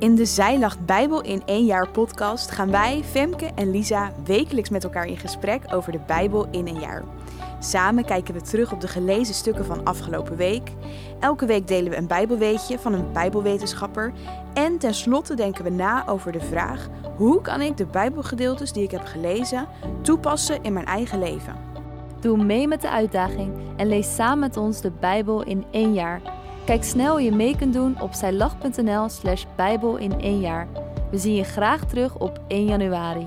In de Zijlacht Bijbel in één jaar podcast gaan wij, Femke en Lisa, wekelijks met elkaar in gesprek over de Bijbel in een jaar. Samen kijken we terug op de gelezen stukken van afgelopen week. Elke week delen we een Bijbelweetje van een Bijbelwetenschapper. En tenslotte denken we na over de vraag: hoe kan ik de Bijbelgedeeltes die ik heb gelezen toepassen in mijn eigen leven? Doe mee met de uitdaging en lees samen met ons de Bijbel in één jaar. Kijk snel hoe je mee kunt doen op zijlach.nl slash bijbel in één jaar. We zien je graag terug op 1 januari.